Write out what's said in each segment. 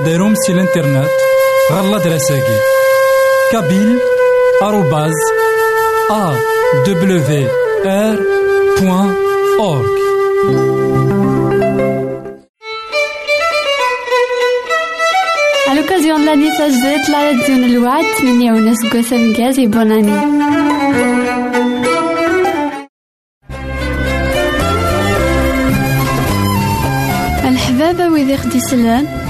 غديرهم سي الانترنت غالا دراساكي كابيل آروباز أ دبليو آر بوان أورك À l'occasion de l'année la radio الوعد تمنية وناس قوسة مكازي بوناني الحبابة ويدي خدي سلان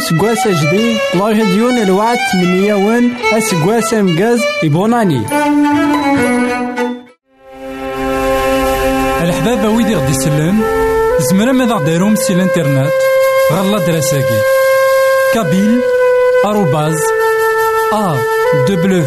سكواس جديد لا راديون الوعد تمنياون اسكواس امكاز يبوناني الحبابة ويدي غدي يسلم زمرا ماذا غديرهم سي الانترنت غالا دراساكي. كابيل آروباز ا دبليو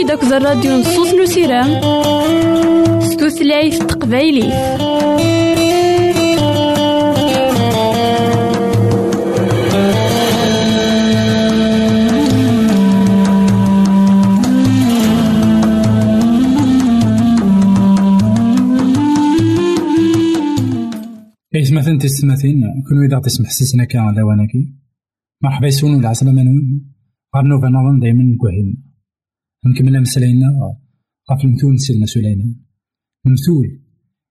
أقلكني داك الراديو نصوص نسيرام ستوثلايف تقبايلي. إيه مثلا تسمثين كل إذا تسمح سيسنا كان على وناكي مرحبا يسون العسلامة منون غارنو نظن دايما نكوهين نكمل مسلاينا غاف المثول سيدنا سليمان. المثول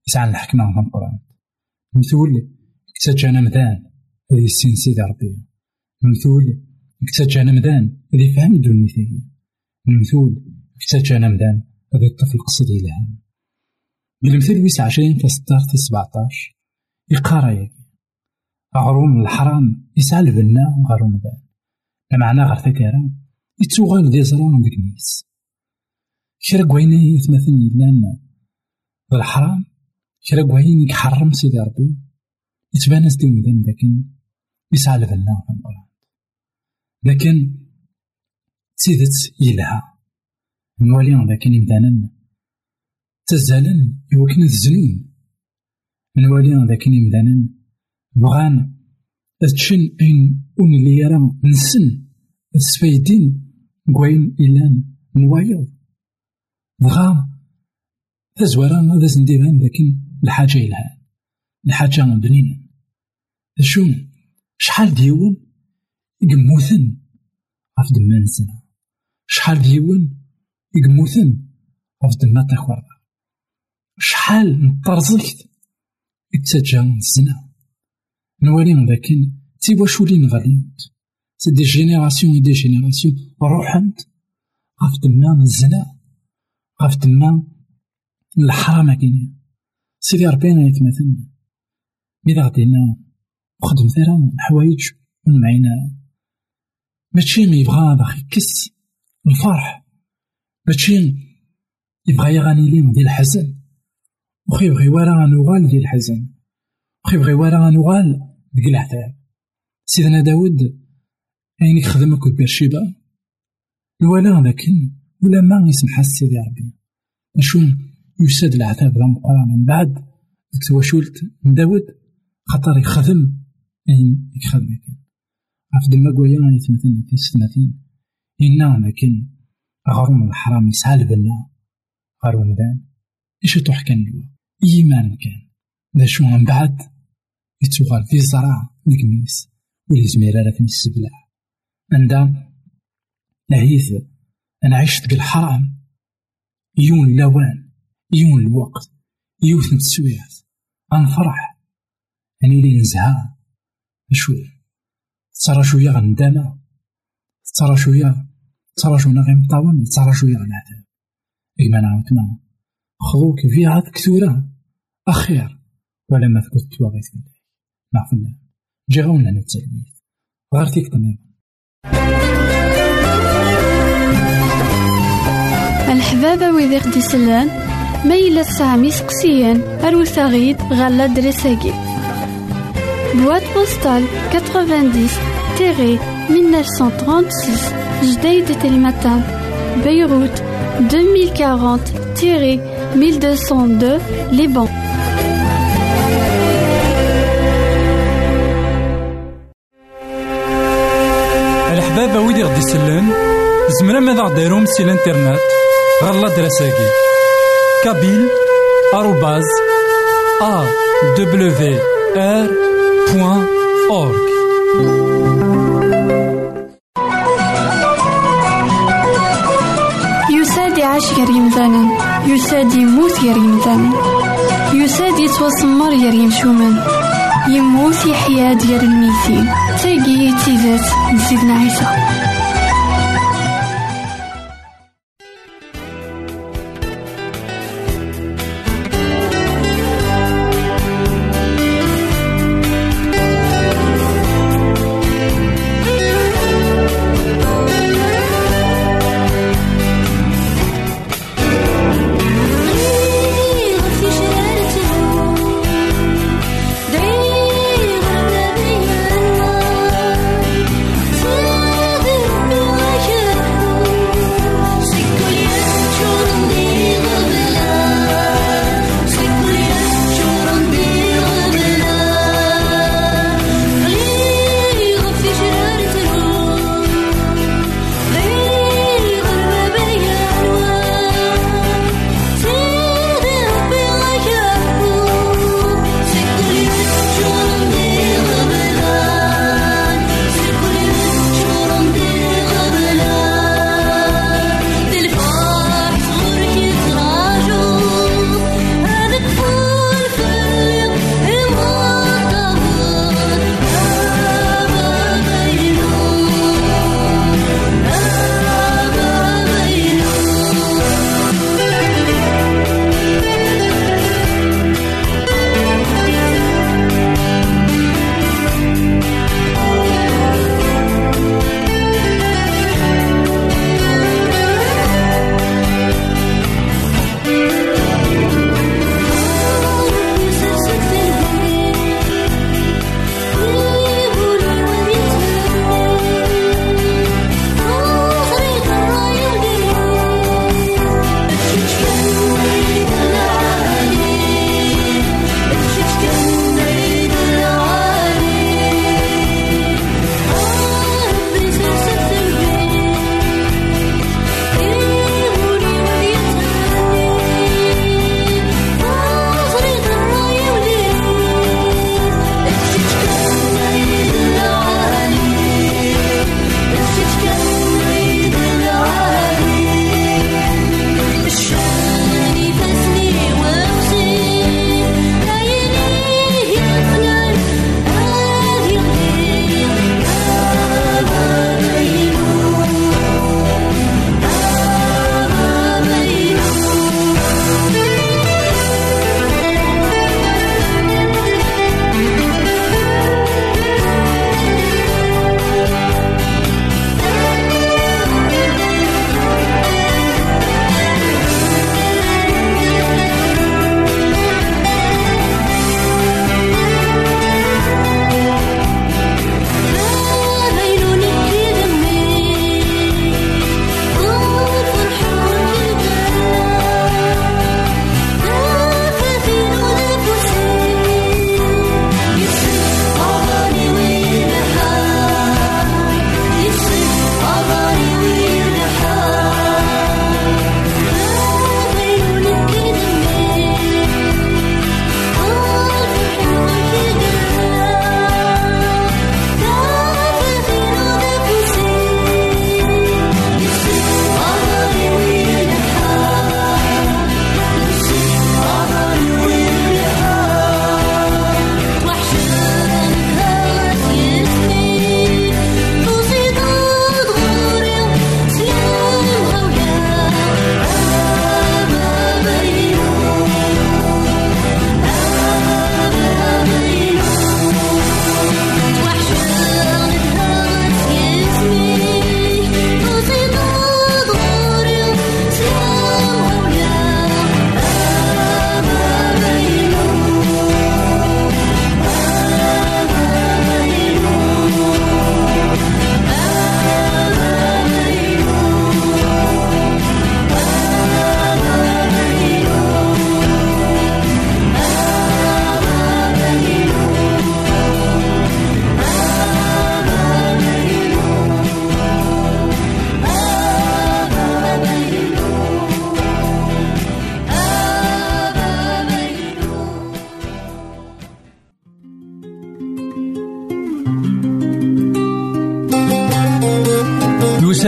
يسعى الحكمة في القرآن. المثول كتاجانا مدان هذه السين سيدي ربي المثول كتاجانا مدان هذه فهم دون مثالية المثول كتاجانا مدان هذه الطفل قصدي لها بالمثل ويس عشرين فستار في سبعتاش يقارا ياكي أغروم الحرام يسعى البنا غارو مدان. معنى غير ثكارا يتوغال دي زرون ديك ميس كرا كوين يتمثل يلان الحرام كرا كوين يحرم سيدي ربي. يتبان دي مدن لكن يسعى لبنا في القرآن لكن تيدت يلها نوالي لكن يمدانا تزالن يوكن الزنون. نوالي لكن يمدانا بغان تشن اين اون اللي يرى نسن السفايدين كوين إلان نوايض بغا تزوارا هذا سنديران لكن الحاجة إلها الحاجة بنينة شو شحال ديون يقموثن غف دمان سنة شحال ديون يقموثن غف دما تخورا شحال نطرزكت اتجا الزنا نوالي لكن تيبوا شولين غادينت سي دي جينيراسيون دي جينيراسيون روحنت غاف تما الزنا غاف تما الحرام كاينين سيدي ربينا يتمثل. مي غادينا خدم ثرا حوايج ونمعينا ماشي مي يبغى باغي يكس الفرح. ماشي يبغى يغني لي ديال الحزن. وخي يبغي ورا نوغال ديال الحزن. وخي يبغي ورا نوغال ديال العذاب سيدنا داود أين يخدم أكد بيرشيبا؟ الولا لكن ولا ما يسمح سيدي ربي. أشو يساد العذاب ذا مقران من بعد ديك تواشولت من داود خاطر يخدم. أين يخدم كان عف دما كويا يتمثل في ستماثين إنا لكن غروم الحرام يسعى البنا غارو مدان. إيش توح كان لوا إيمان كان. ذا شو من بعد؟ يتوغال في زرع الكميس ولي زميرة لكن السبلع عندها نهيث أنا عشت ديك الحرام يون اللوان يون الوقت يوث نتسويات غنفرح أني لي نزها شوية ترى شوية غندامة. ترى شوية ترى شوية غير مطاون ترى شوية غنعذاب إيما نعاود ما خذوك فيها كثورة أخير ولا ما تكون تواغيت نعرف الله جي غاونا نتسلميت غير تيك الحبابة ويدي غدي يسلان ما إلا تسعام سقسيان أروت غيد غالا دريساكي. بوستال 90 تيري 1936 جديد تلمتان. بيروت 2040 تيري 1202 لبنان يسلان زمرا ماذا غديرهم سي الانترنت أ دبليو آر بوان أورك يساد يعيش غير يمثالا يساد يموت غير يمثالا يساد يتوسمر غير يمشومان يموت يحيا ديال الميتين تاقي تيزات نسيدنا عيسى.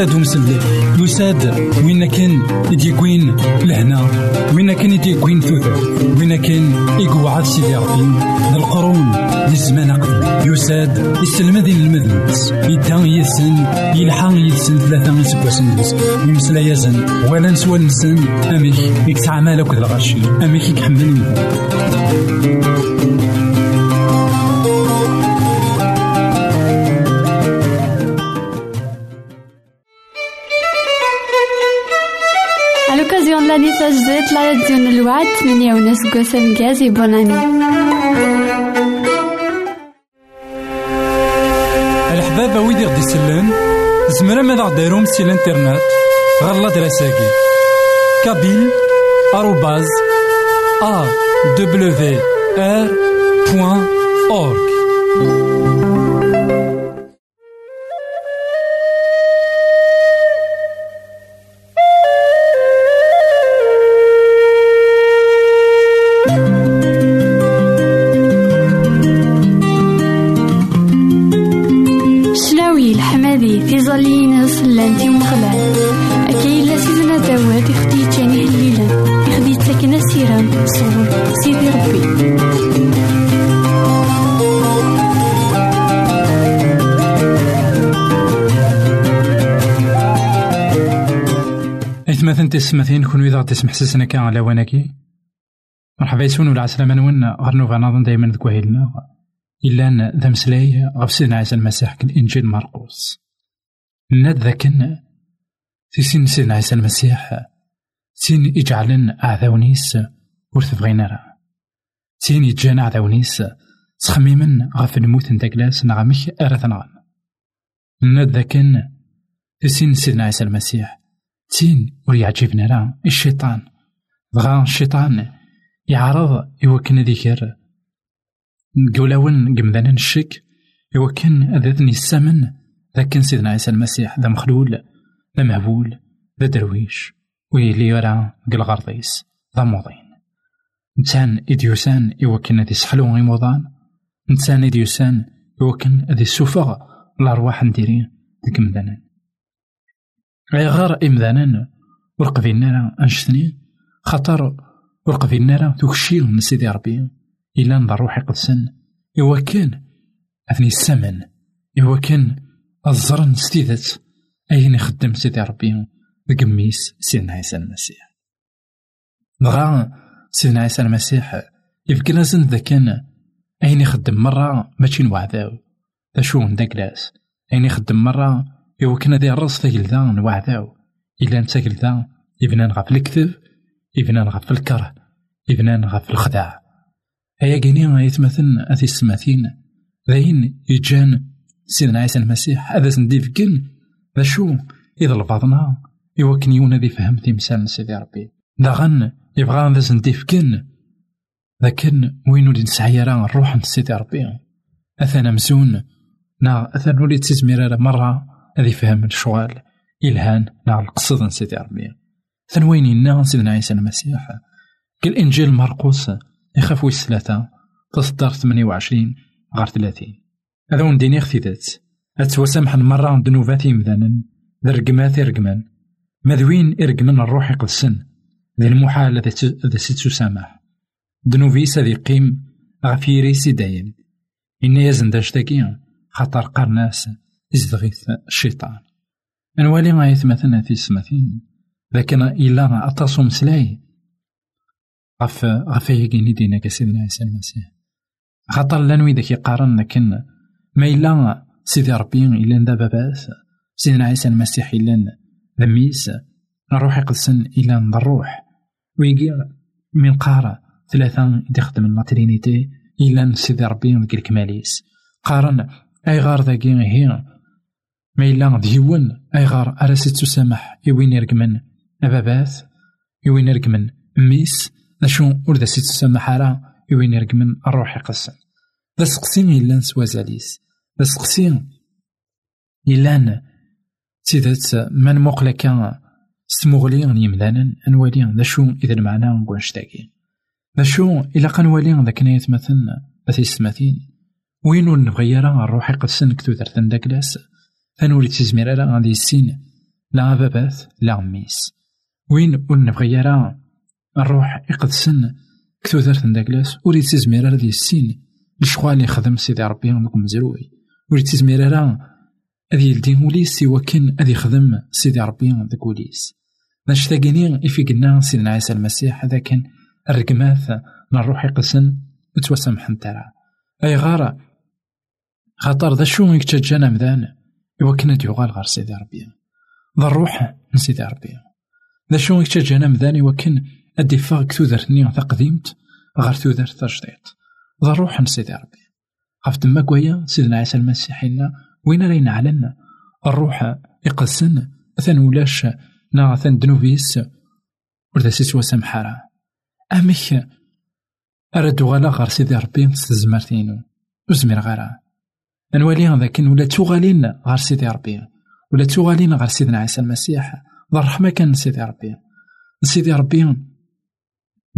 يساد ومسلي يساد وين كان يديكوين لهنا؟ وين كان يديكوين ثوثر وين كان يقعد سيدي ربي؟ القرون الزمان قبل. يساد يسلم ذي المذنبس يدان يسن يلحق يسن ثلاثة يسكوسن يمسلا يزن ولا نسوى نسن. أميك يكتعمل أكد الغشي أميك يكحمل. يديون الوعد من يونس قسم جازي بوناني. الحباب ويدي غدي يسلم زمرا ماذا غديرهم سي الإنترنت؟ غالا دراساكي. كابيل آروباز أ دبليو آر بوان أورك تسمثين كون إذا تسمح سسنا كان على وناكي مرحبا يسون ولا عسلامة نون غير نوفا نظن دايما ذكوهيلنا إلا ذا مسلاي غف سيدنا عيسى المسيح الإنجيل مرقوس ناد ذاكن في سن سيدنا عيسى المسيح سين يجعلن أعذاونيس ور تبغينا راه سين يجان أعذاونيس تخميما غف الموت نتاكلاس نغمك أرث نغم ناد ذاكن في سن سيدنا عيسى المسيح تين ور يعجبنا راه الشيطان. بغا الشيطان يعرض يوكن ذكر. قولاون قمدانا الشك يوكن ذاتني السمن. لكن سيدنا عيسى المسيح ذا مخلول ذا مهبول ذا درويش. ويلي يرى قل غرضيس ذا موضين نتان إديوسان يوكن ذي سحلو غيموضان. نتان إديوسان يوكن ذي سوفغ الأرواح نديرين. ذي قمدانا غير إمذانا ورقفينا أنشتني. خاطر ورقفينا راه توكشي من سيدي ربي. إلا نضر روحي قدسن إوا كان أثني السمن. إوا كان الزرن ستيدت أين يخدم سيدي ربي. بقميس سيدنا عيسى المسيح. بغا سيدنا عيسى المسيح. يفكر لازم ذا كان أين يخدم مرة ماشي نوعداو ذا شو نداكلاس أين يخدم مرة إوا كان ذي الرص تاكل ذا نوعداو إلا نتاكل ذا يبنان غف الكذب يبنان غف الكره يبنان غف الخداع. هيا كيني يتمثل أثي السماثين ذاين يجان سيدنا عيسى المسيح هذا سنديف كن. ذا شو؟ إذا الباطنا إوا كن يونا ذي فهم تمثال سيدي ربي. داغن يبغى ذا سنديف كن. لكن وين ولي نسعي راه الروح سيدي ربي. أثنا مزون. نا أثنا ولي مرة. هذي فهم الشوال إلهان نا القصد سيدي ربي. ثنوين إنا سيدنا عيسى المسيح؟ كالإنجيل مرقوس يخاف ويس ثلاثة تصدر ثمانية وعشرين غار ثلاثين. هذا ونديني اختيدات أتوسامح مرة ذنوباتي مذانا ذا رقمات رقمان مذوين إرقمن الروح يقدسن ذي المحال ذا ست سامح. ذنوبي سذي قيم غفيري سيداين إن يزن داشتاكي خطر قرناس. إزدغيث الشيطان. أنوالي غايث مثلا في السماثين لكن إلا أطاس مسلاي. غف غف يقيني دينا كسيدنا عيسى المسيح. خاطر لانوي ويدك يقارن لكن ما إلا سيدي ربي إلا دابا باس سيدنا عيسى المسيح إلا ذميس نروح يقدسن إلا نروح ويجي من قارة ثلاثة يخدم الماترينيتي إلا سيدي ربي ذيك الكماليس قارن أي غار ذاكي هي. ما إلا ديون أي غار أراسيت تسامح يوين يرقمن. أبابات يوين يرقمن. ميس ور ذا سيت تسامح راه يوين يرقمن. الروح يقسم. ذا سقسي إلا نسوا زاليس. ذا سقسي إلا تيدات من موقلا كان ستمغلي يملانا أنوالي ذا شو إذا المعنى نقول نشتاقي ذا شو إلا قنوالي ذا كناية مثلا أثي السماثين وين نبغي راه الروح يقسن كتو ثرثن داكلاس فنولي تزمير راه غادي السين لا بابات لا ميس وين ور نبغي يرى نروح يقدسن كتو دارت نداكلاس وريد تزمير راه ديال السين الشغال اللي خدم سيدي ربي مكم مزروي وريد تزمير راه هذي يلدي وليس سوا كان هذي يخدم سيدي ربي داك وليس باش تاقيني إفي قلنا سيدنا عيسى المسيح هذا كان الرقماث من الروح يقسن وتوسامحن ترى أي غارة خاطر ذا شو يكتجانا مذان إوا كنا يغال غار سيدي ربي. ذا الروح من سيدي ربي. ذا شو يكتجانا مذان أدي فاق تودرتني قديمت غار تودرت تجديد ذا الروح من سيدي ربي. غاف تما كويا سيدنا عيسى المسيح إنا وين راين علنا الروح يقسن ثان ولاش نا ثان دنوبيس وردا سيسوا سمحارا أميك أرد غالا غار سيدي ربي تزمرتينو وزمير غارا نولي ذاك ولا توغالين غار سيدي ربي. ولا توغالين غار سيدنا عيسى المسيح. ذا الرحمة كان سيدي ربي. سيدي ربي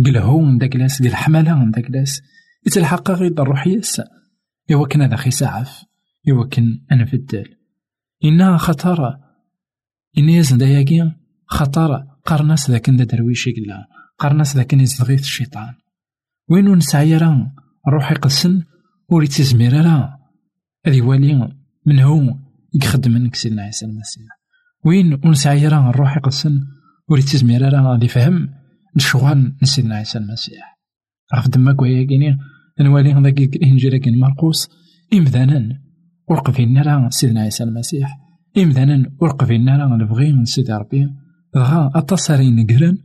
قلهو داك لاس قل حمالة داك لاس يتلحق غير الروح يس إوا كان هذا خي سعف. إوا كان أنفدل إنا خطر. إنا يزن داياكي خطر. قرناس ذاك دا درويش يقلا قرناس ذاك يزغيث الشيطان. وين نسعي راه؟ الروح يقسن وريت تزمير راه. هذي والي من هو يخدم من سيدنا عيسى المسيح. وين ونسعي راه الروح يقسن وريت تزمير راه غادي فهم الشغل سيدنا عيسى المسيح. عرف دما كويا كيني؟ نوالي ذاك الإنجيل كين مرقوس امذانا ورقفينا راه سيدنا عيسى المسيح. امذانا ورقفينا راه نبغي من سيدي ربي. غا اتصاري نقرن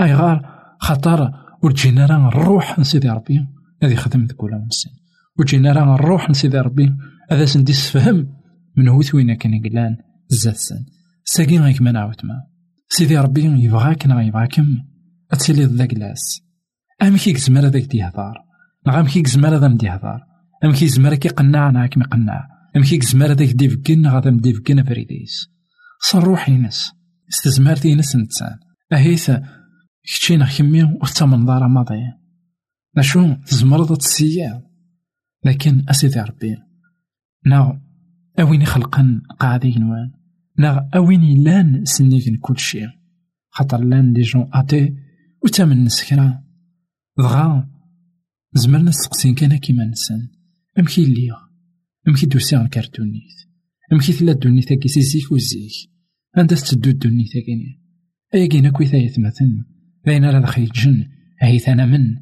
أي غار خطر ورجينا راه الروح من سيدي ربي. هذه خدمت كل ونسان وجينا راه الروح من سيدي ربي. هذا سندي فهم من هو ثوينا كان يقلان زاد سن. ساقين غيك ما نعاود ما. سيدي ربي يبغاك نا يبغاكم اتسيلي ذاك لاس. أم كي زمر هذاك ديهضار نغا أم كي زمر هذا مديهضار أم كي قناع نا كي قناع. أم كي زمر هذاك ديفكن غادا مديفكن فريديس. صروح ينس. استزمار ينس نتسان. اهيث كتشينا كمي وتا منظارة ماضي نشو تزمرض تسيا لكن أسيدي ربي نا أوين خلقن قاعدين نوان نا أوين لأن سنيكن كل شيء. خاطر لأن دي جون أتي وتامن نسكرا. دغا زمرنا سقسين كان كيما نسن. أمكي ليا أمكي دوسي عن كارتونيت أمكي تلا دونيت كي سيزيك وزيك عندها تدو دونيت كيني أيا كينا كويتا يتمثل بين راه دخل جن. هيثانا من.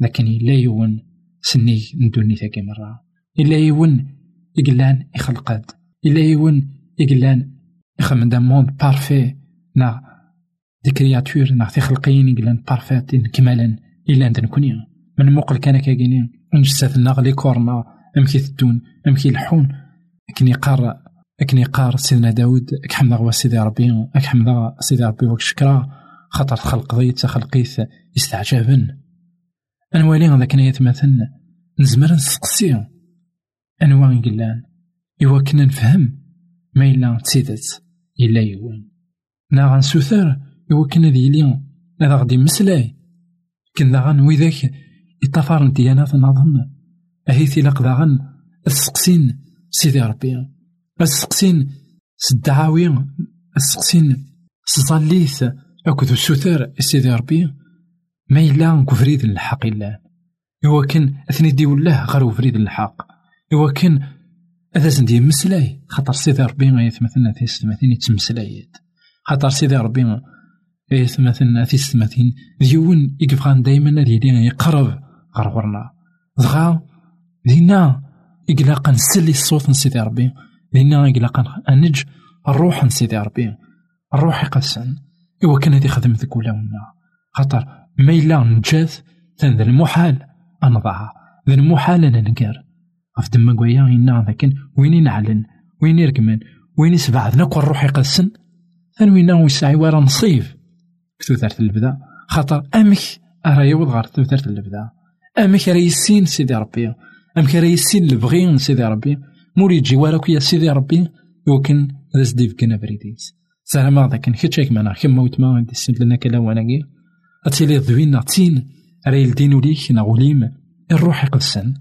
لكن إلا يون سني ندوني تاكي مرة. إلا يون يقلان يخلقاد إلا يون يقلان يخمم دا موند بارفي نا دي كرياتور نا تخلقين يقلان بارفيت كمالا إلا عندنا كونيا من موقل كان كاكينين نجسات لي كورنا أمكي تدون أمكي الحون. كني قار كني قار سيدنا داود كحمد غوا سيدي ربي كحمد سيدي ربي وك شكرا خاطر تخلق ضيت خلقيت يستعجبن. أنوالي ذاك يتمثل نزمر نسقسي. أنواع قلان إوا كنا نفهم ما إلا تسيدت إلا يوان نا غنسوثر إوا كنا ذي لي هذا غدي مسلاي. كنا غن ويذاك يطفر ديانات نظن أهيث إلا غن السقسين سيدي ربي. السقسين سدعاوي السقسين سصليث أكد السوثر سيدي ربي. ما إلا كفريد الحق إلا. إوا كان أثني دي الله غير فريد الحق. إوا كان هذا زندي مسلاي. خاطر سيدي ربي في ستماثين يتمسلايات خاطر سيدي ربي في ستماثين ديون يقفغان دايما ديالي يقرب. غير غرنا دغا دينا إقلاقا نسلي الصوت نسيدي ربي دينا إقلاقا أنج الروح نسيدي ربي الروح يقسن إوا كان هادي خدمت كولاونا خاطر ما إلا نجات ثان ذا المحال أنضع ذا المحال أنا نقار غف دما كويا إنا لكن وين نعلن وين يركمن وين يسبعدنا كون روحي قسن ثان وين ويسعي ورا نصيف كتوثرت البدا خاطر أمك راه يوض غير توثرت البدا أمك راه يسين سيدي ربي. أمك راه يسين البغي سيدي ربي. موري يجي وراك يا سيدي ربي. يمكن راس ديفكنا بريديس. زعما ذاك كيتش هيك معنا كيما ويتما غادي سنت لنا كلا وناكي اتيلي ضوينا تين راه يلدين وليك نغوليم الروح يقدسن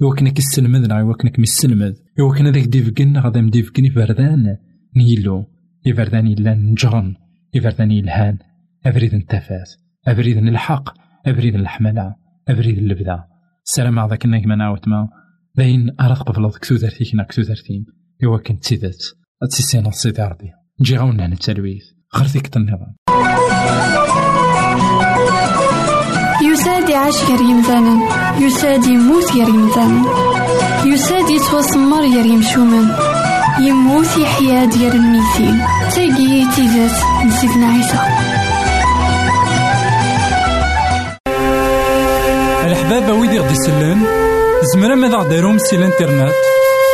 يوكنا كيستلمذ نا يوكنا كميستلمذ يوكنا ذاك ديفكن غادا مديفكن بردان نيلو. يفرداني لأن نجرن. يفرداني الهان أبريد التفات أبريد الحق. أبريد الحملة. أبريد اللبدة السلام عليك انك ما نعاود ما. باين أراد قبل كتودرتيك نا كتودرتيم إوا كنت تيدات تسيسينا سيدي ربي نجي غاون هنا التلويث. غير ديك النظام يسادي عاش غير يمثالا يسادي يموت غير يمثالا يسادي يتوسمر غير يمشومان يموت يحيا ديال الميتين تاقي تيزات نسيتنا عيسى. الحباب ويدي غدي يسلم زمرا ماذا غديرهم سي الإنترنت.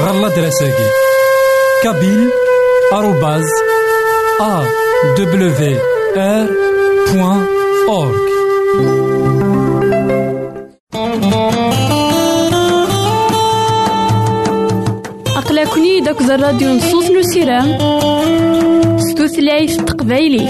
غالا دراساكي كابيل آروباز أ دبليو آر بوان أورك داك الراديو نصوص نسيرام ستوثلايف تقبايلي